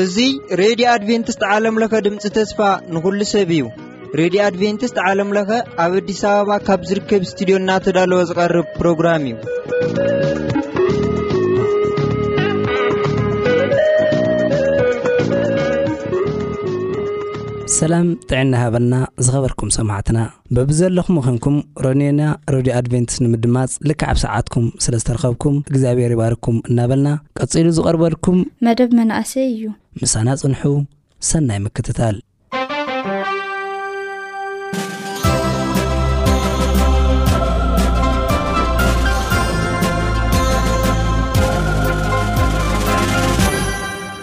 እዙ ሬድዮ ኣድቨንትስት ዓለምለኸ ድምፂ ተስፋ ንኹሉ ሰብ እዩ ሬድዮ ኣድቨንትስት ዓለምለኸ ኣብ ኣዲስ ኣበባ ካብ ዝርከብ ስትድዮ እናተዳለወ ዝቐርብ ፕሮግራም እዩ ሰላም ጥዕና ይሃበልና ዝኸበርኩም ሰማዕትና በብዘለኹም ምኸንኩም ሮኔና ረድዮ ኣድቨንትስ ንምድማጽ ልክዕ ኣብ ሰዓትኩም ስለ ዝተረኸብኩም እግዚኣብሔር ይባርኩም እናበልና ቀጺሉ ዝቐርበልኩም መደብ መናእሰይ እዩ ምሳና ጽንሑ ሰናይ ምክትታል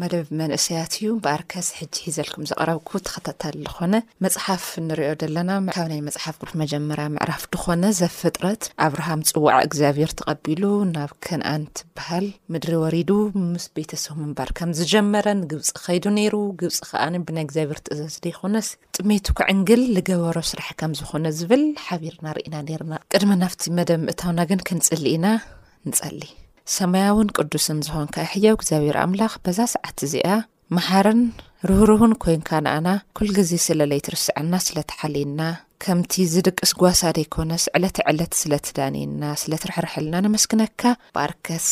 መደብ መንእሰያት እዩ እምበኣርከስ ሕጂ ሒዘልኩም ዝቐረብኩ ተኸታታሊ ዝኾነ መጽሓፍ ንሪኦ ደለና ካብ ናይ መጽሓፍ ቅዱስ መጀመርያ ምዕራፍ ድኾነ ዘፍጥረት ኣብርሃም ጽዋዕ እግዚኣብሔር ተቐቢሉ ናብ ከንኣን ትበሃል ምድሪ ወሪዱ ምስ ቤተሰቡ ምንባር ከም ዝጀመረን ግብጺ ከይዱ ነይሩ ግብጺ ከኣን ብናይ እግዚኣብሔር ትእዛዝ ደይኮነስ ጥሜቱ ክዕንግል ዝገበሮ ስራሕ ከም ዝኾነ ዝብል ሓቢርና ርኢና ነርና ቅድሚ ናብቲ መደብ ምእታውና ግን ክንጽሊ ኢና ንጸሊ ሰማያውን ቅዱስን ዝዀንካ ሕያው እግዚኣብሄር ኣምላኽ በዛ ሰዓት እዚኣ መሓርን ርህሩህን ኰንካ ንኣና ኵል ግዜ ስለ ለይትርስዐና ስለ ትሓልየና ከምቲ ዝድቅስ ጓሳ ደይኰነስ ዕለተ ዕለት ስለ ትዳንየና ስለ ትርሕርሐልና ነመስግነካ ባርከስ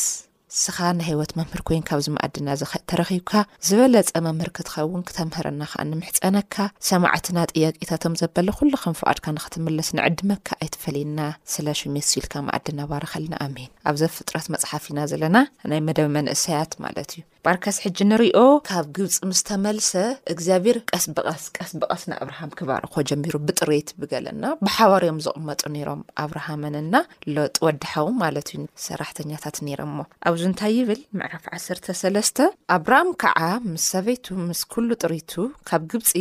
እስኻ ናይ ህይወት መምህር ኮይንካ ኣብዚ መኣድና እዚ ተረኺብካ ዝበለጸ መምህር ክትኸውን ክተምህረና ከኣ ንምሕጸነካ ሰማዕትና ጥያቄታቶም ዘበለ ኩሉ ከም ፍቓድካ ንክትምለስ ንዕድመካ ኣይትፈለየና ስለ ሽሜት ሲልካ መኣድና ባረኸልና ኣሜን ኣብ ዘፍጥረት መጽሓፍ ኢና ዘለና ናይ መደብ መንእሰያት ማለት እዩ ባርከስ ሕጂ ንሪኦ ካብ ግብፂ ምስ ተመልሰ እግዚኣብሔር ቀስ ብቀስ ቀስ ብቀስ ንኣብርሃም ክባርኮ ጀሚሩ ብጥሬት ብገለና ብሓባር እዮም ዝቕመጡ ነይሮም ኣብርሃምንና ሎጥ ወዲ ሓው ማለት እዩ ሰራሕተኛታት ነይረሞ ኣብዚ እንታይ ይብል ምዕራፍ ዓሰርተ ሰለስተ ኣብራም ከዓ ምስ ሰበይቱ ምስ ኩሉ ጥሪቱ ካብ ግብፂ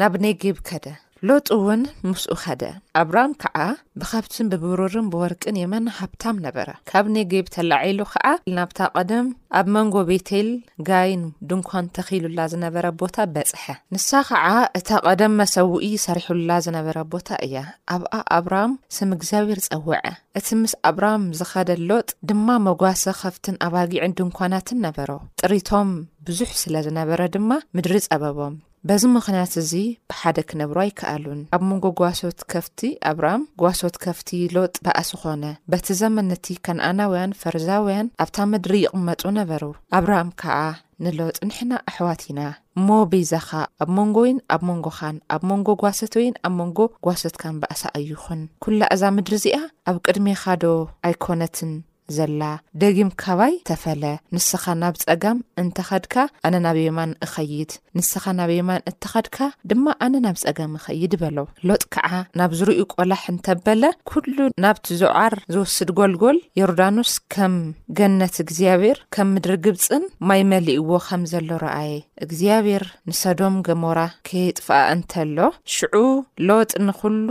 ናብ ኔጊብ ከደ። ሎጥ እውን ምስኡ ከደ። ኣብራም ከዓ ብኸብትን ብብሩርን ብወርቅን የመን ሃብታም ነበረ። ካብ ኔጊብ ተላዒሉ ከዓ ናብታ ቐደም ኣብ መንጎ ቤቴል ጋይን ድንኳን ተኺሉላ ዝነበረ ቦታ በጽሐ። ንሳ ከዓ እታ ቐደም መሰውኢ ሰሪሑላ ዝነበረ ቦታ እያ። ኣብኣ ኣብራም ስም እግዚኣብሄር ጸውዐ። እቲ ምስ ኣብራም ዝኸደ ሎጥ ድማ መጓሰ ኸፍትን ኣባጊዕን ድንኳናትን ነበሮ። ጥሪቶም ብዙሕ ስለ ዝነበረ ድማ ምድሪ ጸበቦም። በዚ ምኽንያት እዚ ብሓደ ክነብሩ ኣይከኣሉን። ኣብ መንጎ ጓሶት ከፍቲ ኣብራም ጓሶት ከፍቲ ሎጥ ባእሲ ኮነ። በቲ ዘመን እቲ ከንኣናውያን ፈርዛውያን ኣብታ ምድሪ ይቕመጡ ነበሩ። ኣብራም ከኣ ንሎጥ ንሕና ኣሕዋት ኢና እሞ በይዛኻ ኣብ መንጎይን ኣብ መንጎኻን ኣብ መንጎ ጓሰተይን ኣብ መንጎ ጓሶትካን ባእሲ ኣይኹን። ኩላ እዛ ምድሪ እዚኣ ኣብ ቅድሜኻዶ ኣይኮነትን? ዘላ ደጊም ካባይ ተፈለ ንስኻ ናብ ጸጋም እንተ ኸድካ ኣነ ናብ የማን እኸይድ ንስኻ ናብ የማን እተ ኸድካ ድማ ኣነ ናብ ጸጋም እኸይድ በሎ ሎጥ ከኣ ናብ ዝርኡ ቆላሕ እንተ በለ ኩሉ ናብቲ ዞዓር ዝወስድ ጎልጎል ዮርዳኖስ ከም ገነት እግዚኣብሔር ከም ምድሪ ግብጽን ማይ መሊእዎ ከም ዘሎ ረኣየ እግዚኣብሔር ንሰዶም ገሞራ ከየጥፍኣ እንተሎ ሽዑ ሎጥ ንኹሉ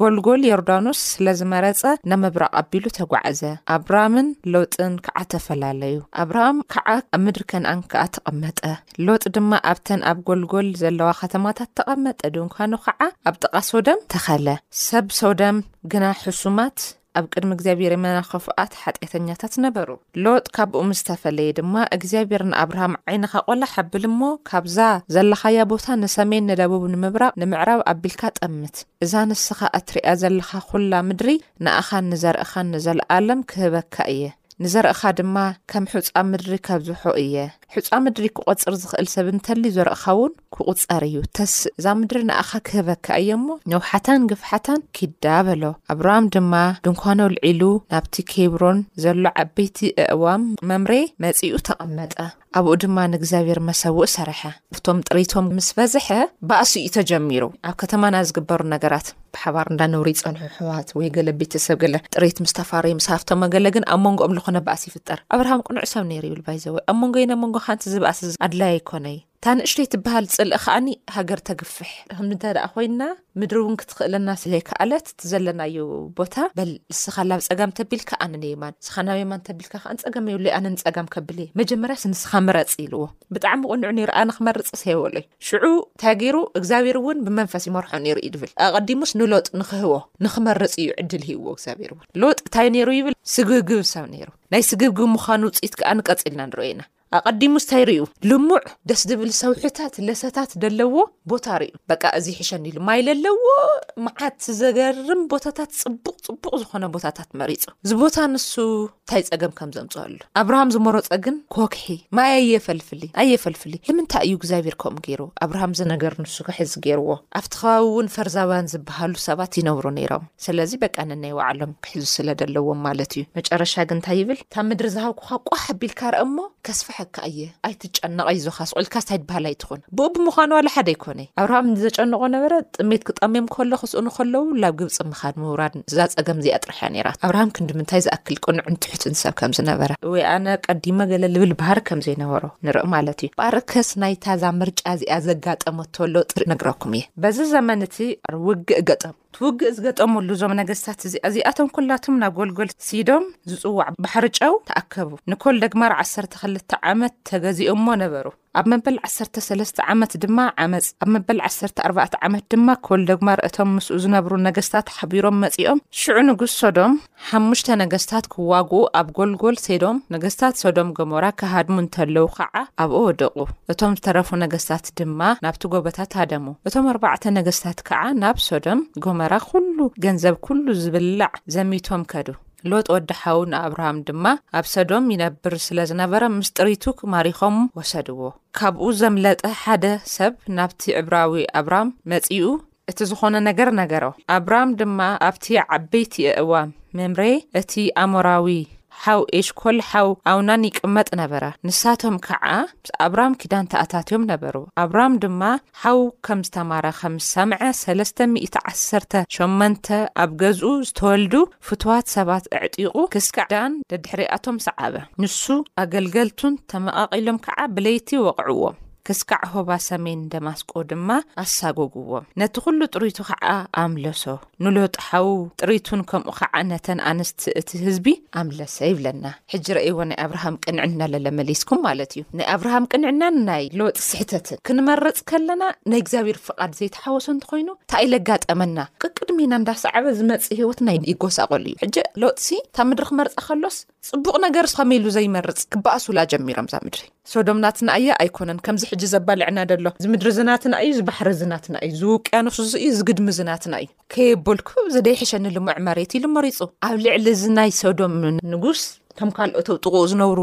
ጐልጐል ዮርዳኖስ ስለ ዝመረጸ፣ ናብ ምብራቕ ኣቢሉ ተጓዕዘ፣ ኣብራምን ሎጥን ከኣ ተፈላለዩ። ኣብራም ከኣ ኣብ ምድሪ ከንኣን ከኣ ተቐመጠ፣ ሎጥ ድማ ኣብተን ኣብ ጐልጐል ዘለዋ ከተማታት ተቐመጠ፣ ድንኳኑ ከኣ ኣብ ጥቓ ሶደም ተኸለ። ሰብ ሶደም ግና ሕሱማት ኣብ ቅድሚ እግዚኣብሔር መና ኸፉኣት ሓጢኣተኛታት ነበሩ። ሎጥ ካባኡ ምስ ተፈለየ ድማ እግዚኣብሔር ንኣብርሃም ዓይንኻ ቈላሕ ኣብል እሞ ካብዛ ዘለኻያ ቦታ ንሰሜን ንደቡብ ንምብራቕ ንምዕራብ ኣቢልካ ጠምት። እዛ ንስኻ እትርእያ ዘለኻ ዅላ ምድሪ ንኣኻን ንዘርእኻን ንዘለኣለም ክህበካ እየ። ንዘርእኻ ድማ ከም ሑጻ ምድሪ ከብዝሖ እየ። ሑጻ ምድሪ ክቆጽር ዝኽእል ሰብ እንተልዩ ዘርእኻ ውን ክቁጸር እዩ ተስእ እዛ ምድሪ ንኣኻ ክህበካ እየ እሞ ነውሓታን ግፍሓታን ኪዳ በሎ ኣብራም ድማ ድንኳኑ ኣልዒሉ ናብቲ ኬብሮን ዘሎ ዓበይቲ እእዋም መምሬ መጺኡ ተቀመጠ ኣብኡ ድማ ንእግዚኣብሔር መሰውእ ሰረሐ እቶም ጥሪቶም ምስ በዝሐ ባእሲ እዩ ተጀሚሩ ኣብ ከተማና ዝግበሩ ነገራት ብሓባር እንዳ ነብሪ ይጸንሑ ኣሕዋት ወይ ገለ ቤተሰብ ገለ ጥሪት ምስ ተፋረዩ ምስ ሃፍተሞ ገለ ግን ኣብ መንጎኦም ልኾነ ባእሲ ይፍጠር ኣብርሃም ቅኑዕ ሰብ ነይሩ ይብል ባይዘወ ኣብ መንጎይን ኣብ መንጎ ሓንቲ ዝባእሲ ኣድላይ ኣይኮነይ እታ ንእሽተይ ትበሃል ጽልኢ ከኣኒ ሃገር ተግፍሕ ከም እንተ ደኣ ኮይና ምድሪ እውን ክትኽእለና ስለይከኣለት እቲ ዘለናዮ ቦታ በል ንስኻ ላብ ጸጋም ተቢልካ ኣነ ንየማን ንስኻ ናብ የማን ተቢልካ ከኣ ንጸገም የብለይ ኣነ ንጸጋም ከብል እየ መጀመርያስ ንስኻ ምረጽ ኢልዎ ብጣዕሚ ቅኑዕ ነይሩ ኣነ ክመርፅስ ሄወለይ ሽዑ እንታይ ገይሩ እግዚኣብሔር እውን ብመንፈስ ይመርሖ ነይሩ እዩ ድብል ኣቐዲሙስ ንሎጥ ንክህቦ ንክመርፅ እዩ ዕድል ሂዎ እግዚኣብሔር እውን ሎጥ እንታይ ነይሩ ይብል ስግብግብ ሰብ ነይሩ ናይ ስግብግብ ምዃኑ ውፅኢት ከዓ ንቀፂልና ንሪኦ ኢና ኣቐዲሙ ስታይ ርዩ ልሙዕ ደስ ዝብል ሰውሕታት ለሰታት ዘለዎ ቦታ ርዩ በቃ እዚ ሕሸን ኢሉ ማይ ለለዎ መዓት ዘገርም ቦታታት ፅቡቕ ፅቡቕ ዝኾነ ቦታታት መሪፁ እዚ ቦታ ንሱ ታይ ፀገም ከም ዘምፀኣሉ ኣብርሃም ዝመሮፀ ግን ኮክሒ ማይ ኣየፈልፍሊ ኣየፈልፍሊ ልምንታይ እዩ እግዚኣብሔር ከምኡ ገይሩ ኣብርሃም ዝነገር ንሱ ክሕዝ ገይርዎ ኣብቲ ከባቢ እውን ፈርዛውያን ዝበሃሉ ሰባት ይነብሩ ነይሮም ስለዚ በቃ ነናይ ባዕሎም ክሕዙ ስለ ደለዎም ማለት እዩ መጨረሻ ግን እንታይ ይብል እታ ምድሪ ዝሃብኩኻ ቋሕ ኣቢልካ ርእ እሞ ከስፍሐካ እየ ኣይትጨነቕ ኣይዞኻ ኣስቑኢልካስ ታይ በሃል ኣይትኹን ብኡ ብምዃኑ ዋላ ሓደ ኣይኮነይ ኣብርሃም እንዲ ዘጨንቖ ነበረ ጥሜት ክጠምዮም ከሎ ክስእኑ ከለዉ ላብ ግብጺ ምኻድ ምውራድን እዛ ጸገም እዚኣ ጥራሕ እያ ነይራታ ኣብርሃም ክንዲ ምንታይ ዝኣክል ቅኑዕን ትሑትን ሰብ ከም ዝነበረ ወይ ኣነ ቀዲመ ገለ ልብል ባህሪ ከም ዘይነበሮ ንርኢ ማለት እዩ ባርከስ ናይታ እዛ ምርጫ እዚኣ ዘጋጠመቶ ለውጢ ክነግረኩም እየ በዚ ዘመን እቲ ውግእ ገጠም ትውግእ ዝገጠሙሉ እዞም ነገስታት እዚ ኣዚኣቶም ኩላቶም ናብ ጎልጎል ሲዶም ዝጽዋዕ ባሕሪ ጨው ተኣከቡ። ንኮልደግማር ዓሰርተ ክልተ ዓመት ተገዚኦሞ ነበሩ። ኣብ መበል ዓሰርተ ሰለስተ ዓመት ድማ ዓመጽ፣ ኣብ መበል ዓሰርተ ኣርባዕተ ዓመት ድማ ኮልደግማር እቶም ምስኡ ዝነብሩ ነገስታት ሓቢሮም መጺኦም ሽዑ ንጉስ ሶዶም፣ ሓሙሽተ ነገስታት ክዋግኡ ኣብ ጎልጎል ሴዶም ነገስታት ሶዶም ገሞራ ክሃድሙ እንተለዉ ኸዓ ኣብኡ ወደቑ። እቶም ዝተረፉ ነገስታት ድማ ናብቲ ጎበታት ሃደሙ። እቶም ኣርባዕተ ነገስታት ከዓ ናብ ሶዶም ጎመራ ኩሉ ገንዘብ ኩሉ ዝብላዕ ዘሚቶም ከዱ። ሎጥ ወዲ ሓው ንኣብርሃም ድማ ኣብ ሰዶም ይነብር ስለ ዝነበረ ምስ ጥሪቱ ማሪኾም ወሰድዎ። ካብኡ ዘምለጠ ሓደ ሰብ ናብቲ ዕብራዊ ኣብራም መጺኡ እቲ ዝዀነ ነገር ነገሮ። ኣብራም ድማ ኣብቲ ዓበይቲ ኣእዋም መምሬ፣ እቲ ኣሞራዊ፣ ሓው ኤሽኮል፣ ሓው ኣውናን ይቅመጥ ነበረ። ንሳቶም ከኣ ምስ ኣብራም ኪዳን ተኣታትዮም ነበሩ። ኣብራም ድማ ሓው ከም ዝተማረኸ ምስ ሰምዐ፣ ሰለስተ ሚእቲ ዓሰርተ ሸሞንተ ኣብ ገዝኡ ዝተወልዱ ፍቱዋት ሰባት ኣዕጢቑ ክስካዕ ዳን ደድሕሪኣቶም ሰዓበ። ንሱ ኣገልገልቱን ተመቓቒሎም ከኣ ብለይቲ ወቕዕዎም። ክስካዕ ሆባ ሰሜን ደማስቆ ድማ ኣሳጎጉዎም። ነቲ ኩሉ ጥሪቱ ከኣ ኣምለሶ። ንሎጥ ሓው ጥሪቱን ከምኡ ከኣ ነተን ኣንስቲ እቲ ህዝቢ ኣምለሰ ይብለና። ሕጂ ረእይዎ ናይ ኣብርሃም ቅንዕና ለለ መሊስኩም ማለት እዩ። ናይ ኣብርሃም ቅንዕናን ናይ ሎጥ ስሕተትን ክንመርጽ ከለና ናይ እግዚኣብሔር ፍቃድ ዘይተሓወሶ እንተኮይኑ ታይ ለጋጠመና? ቀቅድሜና እንዳሰዓበ ዝመጽእ ህይወትና ይጎሳቆል እዩ። ሕጂ ሎጥሲ እታ ምድሪ ክመርጻ ከሎስ ጽቡቅ ነገርስ ከመይ ኢሉ ዘይመርጽ ክባኣሱላ ጀሚሮም እዛ ምድሪ ሶዶም ናትና እያ ኣይኮነን ከምዚ ሕጂ ዘባልዕና ደሎ እዚ ምድሪ እዚ ናትና እዩ እዚ ባሕሪ እዚ ናትና እዩ እዚ ውቅያኖስ እዚ እዩ እዚ ግድሚ እዚ ናትና እዩ ከየበልኩ እዚ ደይሕሸኒ ልሙዕ መሬት ኢሉ መሪጹ ኣብ ልዕሊ እዚ ናይ ሶዶም ንጉስ ከም ካልኦት ኣብ ጥቁኡ ዝነብሩ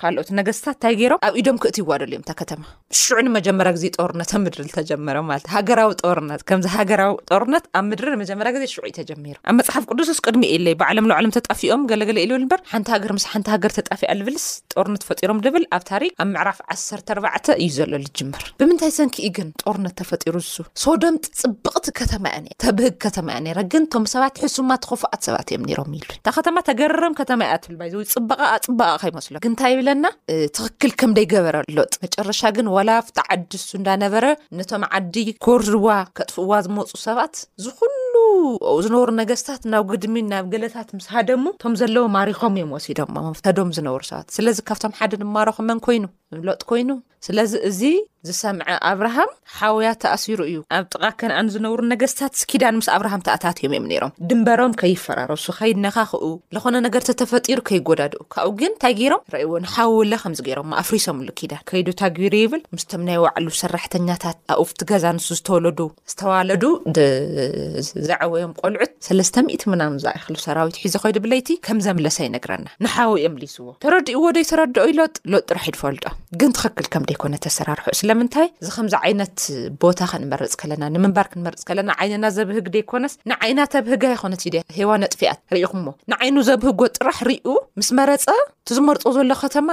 ካልኦት ነገስታት እንታይ ገይሮም ኣብ ኢዶም ክእትይዋ ደልዮም እታ ከተማ ሽዑ ንመጀመርያ ግዜ ጦርነት ኣብ ምድሪ ዝተጀመረ ማለት ሃገራዊ ጦርነት ከምዚ ሃገራዊ ጦርነት ኣብ ምድሪ ንመጀመርያ ግዜ ሽዑ እዩ ተጀሚሩ ኣብ መፅሓፍ ቅዱስስ ቅድሚ ኢለይ ባዕሎም ንባዕሎም ተጣፊኦም ገለገለ ኢሉ እምበር ሓንቲ ሃገር ምስ ሓንቲ ሃገር ተጣፊኣ ልብልስ ጦርነት ፈጢሮም ልብል ኣብ ታሪክ ኣብ ምዕራፍ ዓሰርተ ኣርባዕተ እዩ ዘሎ ልጅምር ብምንታይ ሰንኪ እዩ ግን ጦርነት ተፈጢሩ ዝሱ ሶዶም ፅብቕቲ ከተማ እያ ተብህግ ከተማ እያ ነይራ ግን እቶም ሰባት ሕሱማት ኸፉኣት ሰባት እዮም ነይሮም ኢሉ እታ ከተማ ተገርረም ከተማ እያ ትብል ባይዘ ፅባቐ ፅባቐ ከይመስሎ ግን እንታይ ይብለና ትኽክል ከም ደይገበረ ሎጥ መጨረሻ ግን ዋላ ኣብቲ ዓዲ እሱ እንዳነበረ ነቶም ዓዲ ኮርዋ ከጥፍእዋ ዝመፁ ሰባት ዝኹሉ ዝነበሩ ነገስታት ናብ ግድሚ ናብ ገለታት ምስ ሃደሙ እቶም ዘለዎ ማሪኾም እዮም ወሲዶም ተዶም ዝነበሩ ሰባት ስለዚ ካብቶም ሓደ ንማረኹ መን ኮይኑ ሎጥ ኮይኑ ስለዚ እዚ ዝሰምዐ ኣብርሃም ሓውያ ተኣሲሩ እዩ። ኣብ ጥቓ ከነኣን ዝነብሩ ነገስታትስ ኪዳን ምስ ኣብርሃም ተኣታትዮም እዮም ነይሮም። ድንበሮም ከይፈራረሱ፣ ከይነኻኽኡ፣ ልኾነ ነገር ተተፈጢሩ ከይጎዳድኡ። ካብኡ ግን እንታይ ገይሮም? ርእይዎ ንሓውለ ከምዚ ገይሮሞ ኣፍሪሶምሉ ኪዳን። ከይዱ ታግቢሩ ይብል ምስቶም ናይ ባዕሉ ሰራሕተኛታት ኣብኡፍቲ ገዛ ንሱ ዝተወለዱ። ዝተዋለዱ ዘዐወዮም ቆልዑት ሰለስተ ሚእቲ ምናምን ዝኣይክሉ ሰራዊት ሒዘ ኮይዱ ብለይቲ ከም ዘምለሰ ይነግረና ንሓው እዮም ሊስዎ ተረድእዎ ዶ ይተረድኦ ዩ ሎጥ ሎጥ ጥራሕ ይድፈልጦ ግን ትኽክል ከም ደይኮነ ተሰራርሑ ስለምንታይ እዚ ከምዚ ዓይነት ቦታ ክንመርፅ ከለና ንምንባር ክንመርፅ ከለና ዓይንና ዘብህግ ደይኮነስ ንዓይና ተብህጋ ይኮነት ዩ ሄዋ ነጥፊኣት ርኢኹሞ ንዓይኑ ዘብህጎ ጥራሕ ርኡ ምስ መረፀ እቲ ዝመርጾ ዘሎ ከተማ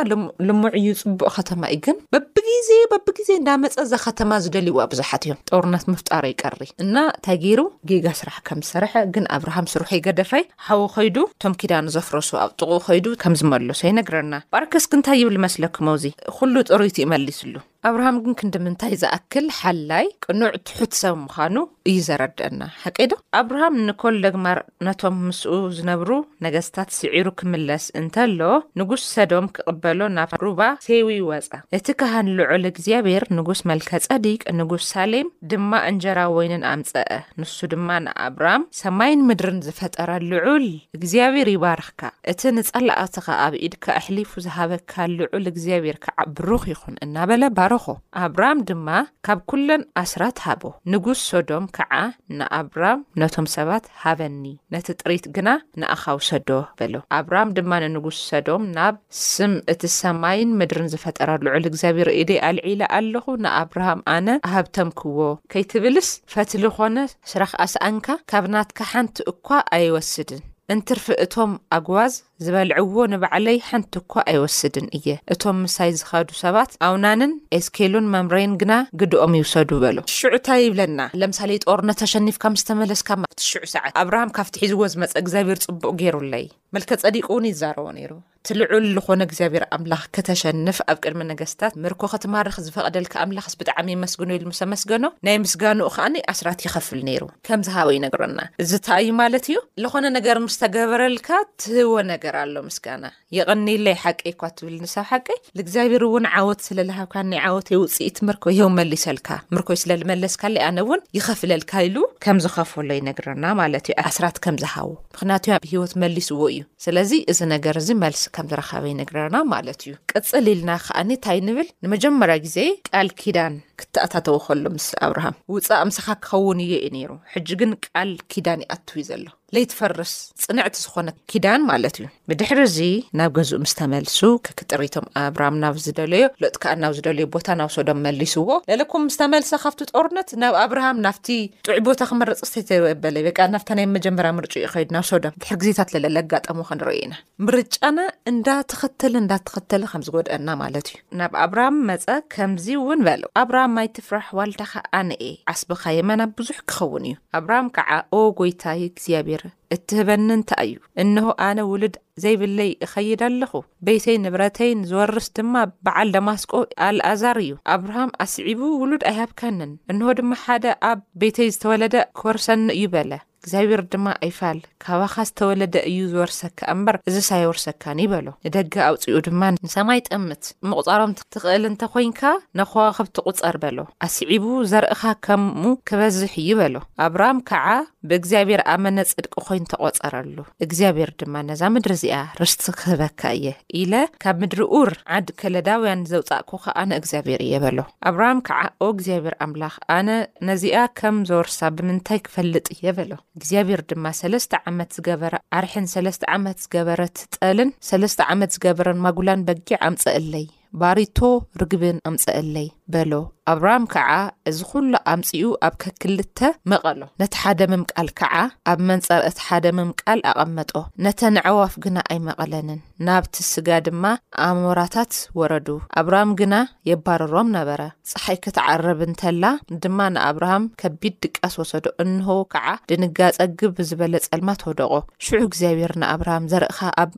ልሙዕ እዩ ጽቡቅ ከተማ እዩ ግን በብጊዜ በብጊዜ እንዳመጸ እዛ ከተማ ዝደልይዋ ብዙሓት እዮም ጦርነት ምፍጣር ይቀሪ እና እንታይ ገይሩ ጌጋ ስራሕ ከም ዝሰረሐ ግን ኣብርሃም ስርሑ ይገደፈይ ሓው ከይዱ እቶም ኪዳኑ ዘፍረሱ ኣብ ጥቁ ከይዱ ከም ዝመለሶ ይነግረና ባርከስ ግንታይ ይብል መስለኩም ኣውዚ ኩሉ ጥሩይት እዩ መሊስሉ ኣብርሃም ግን ክንድምንታይ ዝኣክል ሓላይ፣ ቅኑዕ፣ ትሑት ሰብ ምዃኑ እዩ ዘረድኣና። ሓቂዶ? ኣብርሃም ንኮልደግማር ነቶም ምስኡ ዝነብሩ ነገስታት ስዒሩ ክምለስ እንተሎ፣ ንጉስ ሰዶም ክቕበሎ ናብ ሩባ ሴዊ ወጸ። እቲ ካህን ልዑል እግዚኣብሔር ንጉስ መልከጸዲቅ ንጉስ ሳሌም ድማ እንጀራ ወይንን ኣምጸኣ። ንሱ ድማ ንኣብራም ሰማይን ምድርን ዝፈጠረ ልዑል እግዚኣብሔር ይባርኽካ፣ እቲ ንጸላኣትኻ ኣብ ኢድካ ኣሕሊፉ ዝሃበካ፣ ካብ ልዑል እግዚኣብሔር ከዓ ብሩኽ ይኹን እናበለ ባረኾ። ኣብራም ድማ ካብ ኵለን ኣስራት ሃቦ። ንጉሥ ሶዶም ከዓ ንኣብራም ነቶም ሰባት ሃበኒ፣ ነቲ ጥሪት ግና ንኣኻ ውሰዶ በሎ። ኣብራም ድማ ንንጉሥ ሰዶም ናብ ስም እቲ ሰማይን ምድርን ዝፈጠረ ልዑል እግዚኣብሔር ኢደይ ኣልዒለ ኣሎኹ፣ ንኣብርሃም ኣነ ኣሀብተምክዎ፣ ከይትብልስ ፈትሊ ኾነ ስራኽ ኣስኣንካ ካብ ናትካ ሓንቲ እኳ ኣይወስድን እንትርፊ እቶም ኣግዋዝ፣ ዝበልዕዎ ንባዕለይ ሓንቲ እኳ ኣይወስድን እየ፣ እቶም ምሳይ ዝኸዱ ሰባት ኣውናንን ኤስኬሉን መምሬን ግና ግደኦም ይውሰዱ በሎ። ሽዑ ታይ ይብለና? ለምሳሌ ጦርነት ኣሸኒፍካ ምስ ተመለስካ ኣብ ትሽዑ ሰዓት ኣብርሃም ካብቲ ሒዝዎ ዝመጸ እግዚኣብሄር ጽቡቕ ጌሩለይ መልከጸዲቅ እውን ይዛረቦ ነይሩ እቲ ልዑል ልኾነ እግዚኣብሄር ኣምላኽ ከተሸንፍ ኣብ ቅድሚ ነገስታት ምርኮ ክትማርኽ ዝፈቐደልካ ኣምላኽስ ብጣዕሚ የመስግኖ ኢሉ ምስ ኣመስገኖ ናይ ምስጋንኡ ከኣ ኣስራት ይኸፍል ነይሩ። ከምዚ ሃወ ይነግረና እዚ ታይ እዩ ማለት እዩ ልኾነ ነገር ምስ ተገበረልካ ትህወ ነገር ኣሎ ምስጋና የቐኒለይ ሓቀይ እኳ ትብል ንሰብ ሓቀይ ልእግዚኣብሔር እውን ዓወት ስለ ልሃብካ ናይ ዓወተይ ውፅኢት ምርኮ ይሄው መሊሰልካ ምርኮይ ስለ ልመለስካለ ኣነ እውን ይኸፍለልካ ኢሉ ከም ዝኸፈሎ ይነግረና ማለት እዩ ኣስራት ከም ዝሃቡ ምክንያቱ ብ ሂወት መሊስዎ እዩ ስለዚ እዚ ነገር እዚ መልሲ ከም ዝረኸበ ይነግረና ማለት እዩ ቅፅል ኢልና ከዓኒ ታይ ንብል ንመጀመርያ ግዜ ቃል ኪዳን ክተኣታተው ከሎ ምስ ኣብርሃም ውፃእ ምሳኻ ክኸውን እየ እዩ ነይሩ ሕጂ ግን ቃል ኪዳን ይኣቱ እዩ ዘሎ ለይትፈርስ ፅንዕቲ ዝኾነ ኪዳን ማለት እዩ ብድሕሪ እዚ ናብ ገዝኡ ምስ ተመልሱ ከክጥሪቶም ኣብራም ናብ ዝደለዮ ሎጥ ከዓ ናብ ዝደለዮ ቦታ ናብ ሶዶም መሊስዎ ለለኩም ምስ ተመልሰ ካብቲ ጦርነት ናብ ኣብርሃም ናብቲ ጥዑይ ቦታ ክመረፅ ዝተይተበለ በቃ ናብታ ናይ መጀመርያ ምርጭ ይኸይድ ናብ ሶዶም ድሕሪ ግዜታት ለለ ለጋጠሙ ክንርኢ ኢና ምርጫና እንዳ ተኸተለ እንዳ ተኸተለ ከም ዝጎድኣና ማለት እዩ። ናብ ኣብራም መጸ ከምዚ ውን በሎ ኣብራም ኣይትፍራሕ ዋልዳኻ ኣነ እየ ዓስብኻ የማና ብዙሕ ክኸውን እዩ ኣብራም ካዓ ኦ ጎይታይ እግዚኣብሔር እትህበኒ እንታይ እዩ እንሆ ኣነ ውሉድ ዘይብለይ እኸይድ ኣለኹ ቤተይ ንብረተይን ዝወርስ ድማ በዓል ደማስቆ ኣልኣዛር እዩ ኣብርሃም ኣስዒቡ ውሉድ ኣይሃብካንን እንሆ ድማ ሓደ ኣብ ቤተይ ዝተወለደ ክወርሰኒ እዩ በለ እግዚኣብሄር ድማ፣ ኣይፋል ካባኻ ዝተወለደ እዩ ዝወርሰካ እምበር፣ እዝስ ኣይወርሰካን እዩ በሎ። ንደገ ኣውጺኡ ድማ፣ ንሰማይ ጠምት፣ ምቝጻሮም ትኽእል እንተ ዀይንካ፣ ንኸዋኽብቲ ቍጸር በሎ። ኣስዒቡ፣ ዘርእኻ ከምኡ ኪበዝሕ እዩ በሎ። ኣብራም ከኣ ብእግዚኣብሄር ኣመነ፣ ጽድቂ ዀይኑ ተቖጸረሉ። እግዚኣብሄር ድማ፣ ነዛ ምድሪ እዚኣ ርስቲ ክህበካ እየ፣ ኢለ ካብ ምድሪ ኡር፣ ዓዲ ከለዳውያን፣ ዘውጻእኩኻ ኣነ እግዚኣብሄር እየ በሎ። ኣብራም ከኣ፣ ኦ እግዚኣብሄር ኣምላኽ፣ ኣነ ነዚኣ ከም ዘወርሳ ብምንታይ ክፈልጥ እየ በሎ። እግዚኣብሔር ድማ ሰለስተ ዓመት ዝገበረ ኣርሕን ሰለስተ ዓመት ዝገበረት ጠልን ሰለስተ ዓመት ዝገበረን ማጉላን በጊዕ ኣምፀእለይ፣ ባሪቶ ርግብን ኣምፀእለይ በሎ። ኣብራም ከዓ እዚ ኩሉ ኣምፂኡ ኣብ ከክልተ መቐሎ። ነቲ ሓደ ምምቃል ከዓ ኣብ መንፀር እቲ ሓደ ምምቃል ኣቐመጦ፣ ነተን ኣዕዋፍ ግና ኣይመቐለንን። ናብቲ ስጋ ድማ ኣሞራታት ወረዱ፣ ኣብርሃም ግና የባርሮም ነበረ። ጸሓይ ክትዓርብ እንተላ ድማ ንኣብርሃም ከቢድ ድቃስ ወሰዶ፣ እንሆ ከኣ ድንጋጸ ግብ ብዝበለ ጸልማት ወደቖ። ሽዑ እግዚኣብሔር ንኣብርሃም፣ ዘርእኻ ኣብ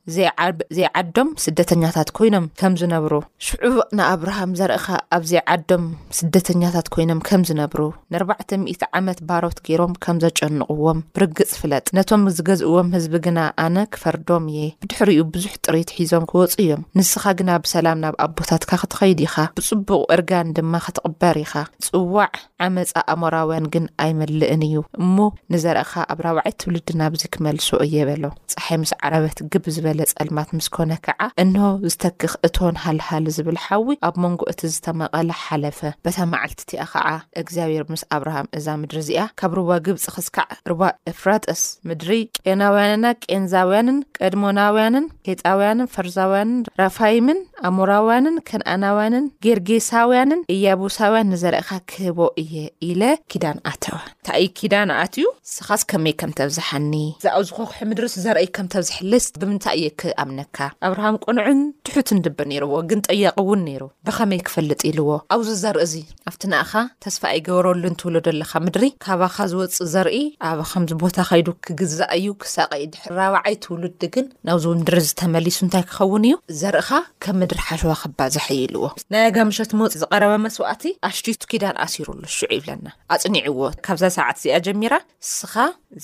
ዘይዓዶም ስደተኛታት ኮይኖም ከም ዝነብሩ። ሽዑ ንኣብርሃም፣ ዘርእኻ ኣብ ዘይዓዶም ስደተኛታት ኮይኖም ከም ዝነብሩ። ነርባዕተ ሚእቲ ዓመት ባሮት ገይሮም ከም ዘጨንቕዎም ብርግጽ ፍለጥ። ነቶም ዝገዝእዎም ህዝቢ ግና ኣነ ክፈርዶም እየ። ብድሕሪኡ ብዙሕ ጥሪት ሒዞም ክወጹ እዮም። ንስኻ ግና ብሰላም ናብ ኣቦታትካ ክትኸይድ ኢኻ፣ ብጽቡቕ እርጋን ድማ ክትቕበር ኢኻ። ጽዋዕ ዓመጻ ኣሞራውያን ግን ኣይመልእን እዩ እሞ፣ ንዘርእኻ ኣብ ራብዓይ ትውልዲ ናብዚ ክመልሶ እየ በሎ። ጸሓይ ምስ ዓረበት ግብ ዝበለ ጸልማት ምስ ኮነ ከኣ፣ እንሆ ዝተክኽ እቶን ሃልሃል ዝብል ሓዊ ኣብ መንጎ እቲ ዝተመቐለ ሓለፈ። በታ መዓልቲ እቲኣ ኸዓ እግዚኣብሔር ምስ ኣብርሃም እዛ ምድሪ እዚኣ ካብ ሩባ ግብፂ ኽስካዕ ሩባ ኤፍራጥስ ምድሪ ቄናውያንና ቄንዛውያንን ቀድሞናውያንን ሄጣውያንን ፈርዛውያንን ራፋይምን ኣሞራውያንን ከነኣናውያንን ጌርጌሳውያንን እያቡሳውያን ንዘርእኻ ክህቦ እየ ኢለ ኪዳን ኣተወ እንታይ ኪዳን ኣትዩ ስኻስ ከመይ ከም ተብዝሓኒ እዛኣብ ዝኾኽሒ ምድርስ ዘርእይ ከም ተብዝሕልስ ብምንታይ እየ ክኣምነካ ኣብርሃም ቅኑዕን ትሑትን ልቢ ነይርዎ ግን ጠያቂ እውን ነይሩ ብኸመይ ክፈልጥ ኢልዎ ኣውዚ ዘርኢ እዚ ኣብቲ ንኣኻ ተስፋ ኣይገበረሉን ትብሎ ደለኻ ምድሪ ካባኻ ዝወጽእ ዘርኢ ኣብ ከምዚ ቦታ ከይዱ ክግዛእ እዩ ክሳቀ እዩ ድሕሪ ራብዓይ ትውልዲ ግን ናብዚ ምድሪ እዚ ተመሊሱ እንታይ ክኸውን እዩ ዘርእኻ ከም ምድሪ ሓሸዋ ክባዛሕ እዩ ኢልዎ ናይ ኣጋምሸት ሞት ዝቐረበ መስዋእቲ ኣሽቲቱ ኪዳን ኣሲሩሉ ሽዑ ይብለና ኣጽኒዕዎ ካብዛ ሰዓት እዚኣ ጀሚራ ንስኻ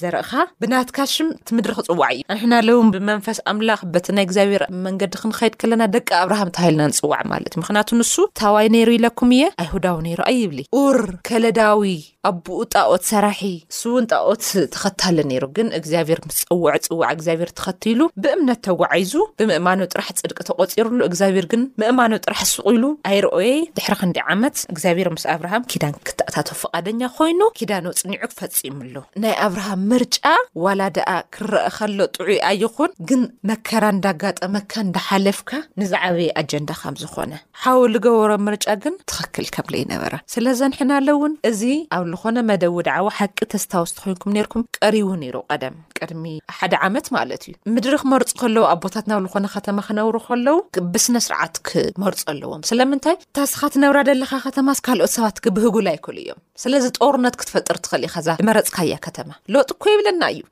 ዘርእኻ ብናትካ ሽም እቲ ምድሪ ክጽዋዕ እዩ። ኣንሕና ለውን ብመንፈስ ኣምላኽ በቲ ናይ እግዚኣብሔር መንገዲ ክንኸይድ ከለና ደቂ ኣብርሃም ተባሂልና ንጽዋዕ ማለት እዩ። ምክንያቱ ንሱ ታዋይ ነይሩ ኢለኩም እየ፣ ኣይሁዳዊ ነይሩ ኣይብሊ። ኡር ከለዳዊ ኣቡኡ ጣኦት ሰራሒ፣ ንሱ እውን ጣኦት ተኸታሊ ነይሩ ግን እግዚኣብሔር ዝጸውዖ ጽውዓ እግዚኣብሔር ተኸቲሉ ብእምነት ተጓዒዙ ብምእማኑ ጥራሕ ጽድቂ ተቖጺርሉ እግዚኣብሔር ግን ምእማኑ ጥራሕ ሱቕ ኢሉ ኣይርኦየ ድሕሪ ክንዲ ዓመት እግዚኣብሔር ምስ ኣብርሃም ኪዳን ክተኣታቶ ፍቓደኛ ኮይኑ ኪዳኑ ጽኒዑ ፈጺምሉ ናይ ኣብርሃም ምርጫ ዋላ ደኣ ክረአ ከሎ ጥዑይ ኣይኹን ግን መከራ እንዳጋጠመካ እንዳሓለፍካ ንዝዓበየ ኣጀንዳ ከም ዝኾነ ሓው ልገበሮ ምርጫ ግን ትኽክል ከም ለይነበረ ስለ ዘንሕና ለውን እዚ ኣብ ልኾነ መደብ ውድዓዊ ሓቂ ተስታውስቲ ኮይንኩም ነርኩም ቀሪቡ ነይሩ ቀደም ቅድሚ ሓደ ዓመት ማለት እዩ ምድሪ ክመርጹ ከለዉ ኣቦታት ናብ ልኾነ ከተማ ክነብሩ ከለዉ ብስነ ስርዓት ክመርጹ ኣለዎም ስለምንታይ ታስኻ ትነብራ ደለኻ ከተማስ ካልኦት ሰባት ክብህጉላ ኣይክሉ እዮም ስለዚ ጦርነት ክትፈጥር ትኽእል ኢኻ እዛ ዝመረጽካያ ከተማ። ሎጥ እኮ ይብለና እዩ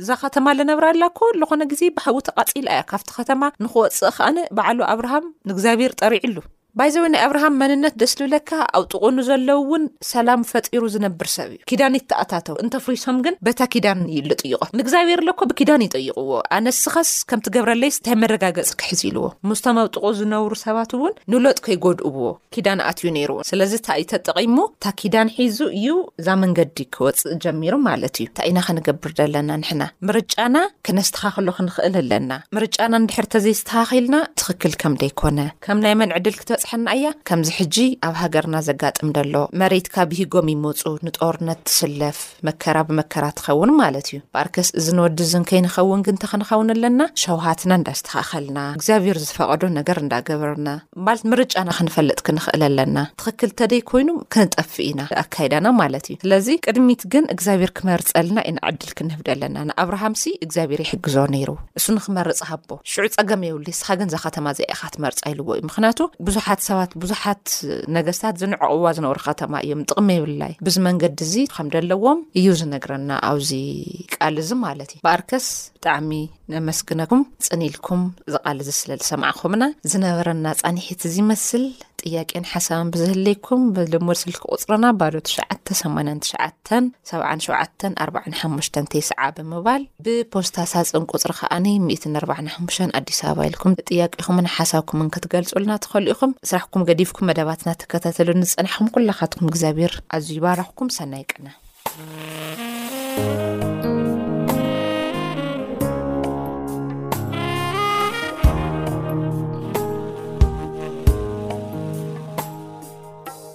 እዛ ከተማ ልነብራላ እኮ ዝኾነ ግዜ ብሓዊ ተቓጺላ እያ ካብቲ ከተማ ንኽወጽእ ከኣነ በዓሉ ኣብርሃም ንእግዚኣብሔር ጠሪዕሉ። ባይዘወይ ናይ ኣብርሃም መንነት ደስ ልብለካ ኣብ ጥቑኡ ንዘለው እውን ሰላም ፈጢሩ ዝነብር ሰብ እዩ ኪዳን ይተኣታተው እንተፍሪሶም ግን በታ ኪዳን እዩ ልጥይቖም ንእግዚኣብሔር ለኮ ብኪዳን ይጠይቕዎ ኣነስኻስ ከምትገብረለይስ እንታይ መረጋገፂ ክሕዝ ኢልዎ ምስቶም ኣብ ጥቑኡ ዝነብሩ ሰባት እውን ንሎጥ ከይጎድእዎ ኪዳን ኣትዩ ነይሩ ስለዚ ታይ ተጠቂሙ እታ ኪዳን ሒዙ እዩ እዛ መንገዲ ክወፅእ ጀሚሩ ማለት እዩ ታይ ኢና ክንገብር ዘለና ንሕና ምርጫና ክነስተካክሎ ክንክእል ኣለና ምርጫና እንድሕር ተዘይስተካኪልና ትክክል ከምደይኮነ ከም ናይ መን ዕድል ክትበፅሐና እያ ከምዚ ሕጂ ኣብ ሃገርና ዘጋጥም ደሎ መሬትካ ብሂጎም ይመፁ ንጦርነት ትስለፍ መከራ ብመከራ ትኸውን ማለት እዩ ባርከስ እዝን ወዲ እዝን ከይንኸውን ግን ተኸንኸውን ኣለና ሸውሃትና እንዳስተኻኸልና እግዚኣብሔር ዝፈቐዶ ነገር እንዳገበርና ማለት ምርጫና ክንፈልጥ ክንኽእል ኣለና ትኽክል ተደይ ኮይኑ ክንጠፍእ ኢና ኣካይዳና ማለት እዩ ስለዚ ቅድሚት ግን እግዚኣብሔር ክመርፀልና ኢና ዕድል ክንህብደ ኣለና ንኣብርሃምሲ እግዚኣብሔር ይሕግዞ ነይሩ እሱ ንክመርፅ ሃቦ ሽዑ ፀገም የብሉ ስኻ ግን እዛ ከተማ ዘኢኻ ትመርፃ ኢልዎ እዩ ምክንያቱ ብዙሓት ሰባት ብዙሓት ነገስታት ዝንዕቕዋ ዝነበሩ ከተማ እዮም ጥቕሚ የብላይ ብዚ መንገዲ እዚ ከም ደለዎም እዩ ዝነግረና ኣብዚ ቃል እዚ ማለት እዩ ብኣርከስ ብጣዕሚ ነመስግነኩም ፅኒኢልኩም ዝቓል እዚ ስለ ዝሰማዕኹምና ዝነበረና ፃኒሒት እዚ ይመስል ጥያቄን ሓሳብን ብዝህለይኩም ብልሙድ ስልኪ ቁፅርና ባዶ 989 77 45 9 ብምባል ብፖስታ ሳጽን ቁጽሪ ከኣ ሚእትን ኣርባዓን ሓሙሽተን ኣዲስ ኣበባ ኢልኩም ጥያቄኹምን ሓሳብኩምን ክትገልጹልና ትኸእሉ ኢኹም። ስራሕኩም ገዲፍኩም መደባትና ትከታተሉ ንዝጸናሕኩም ኩላኻትኩም እግዚኣብሔር ኣዝዩ ይባርኽኩም። ሰናይ ቅነ።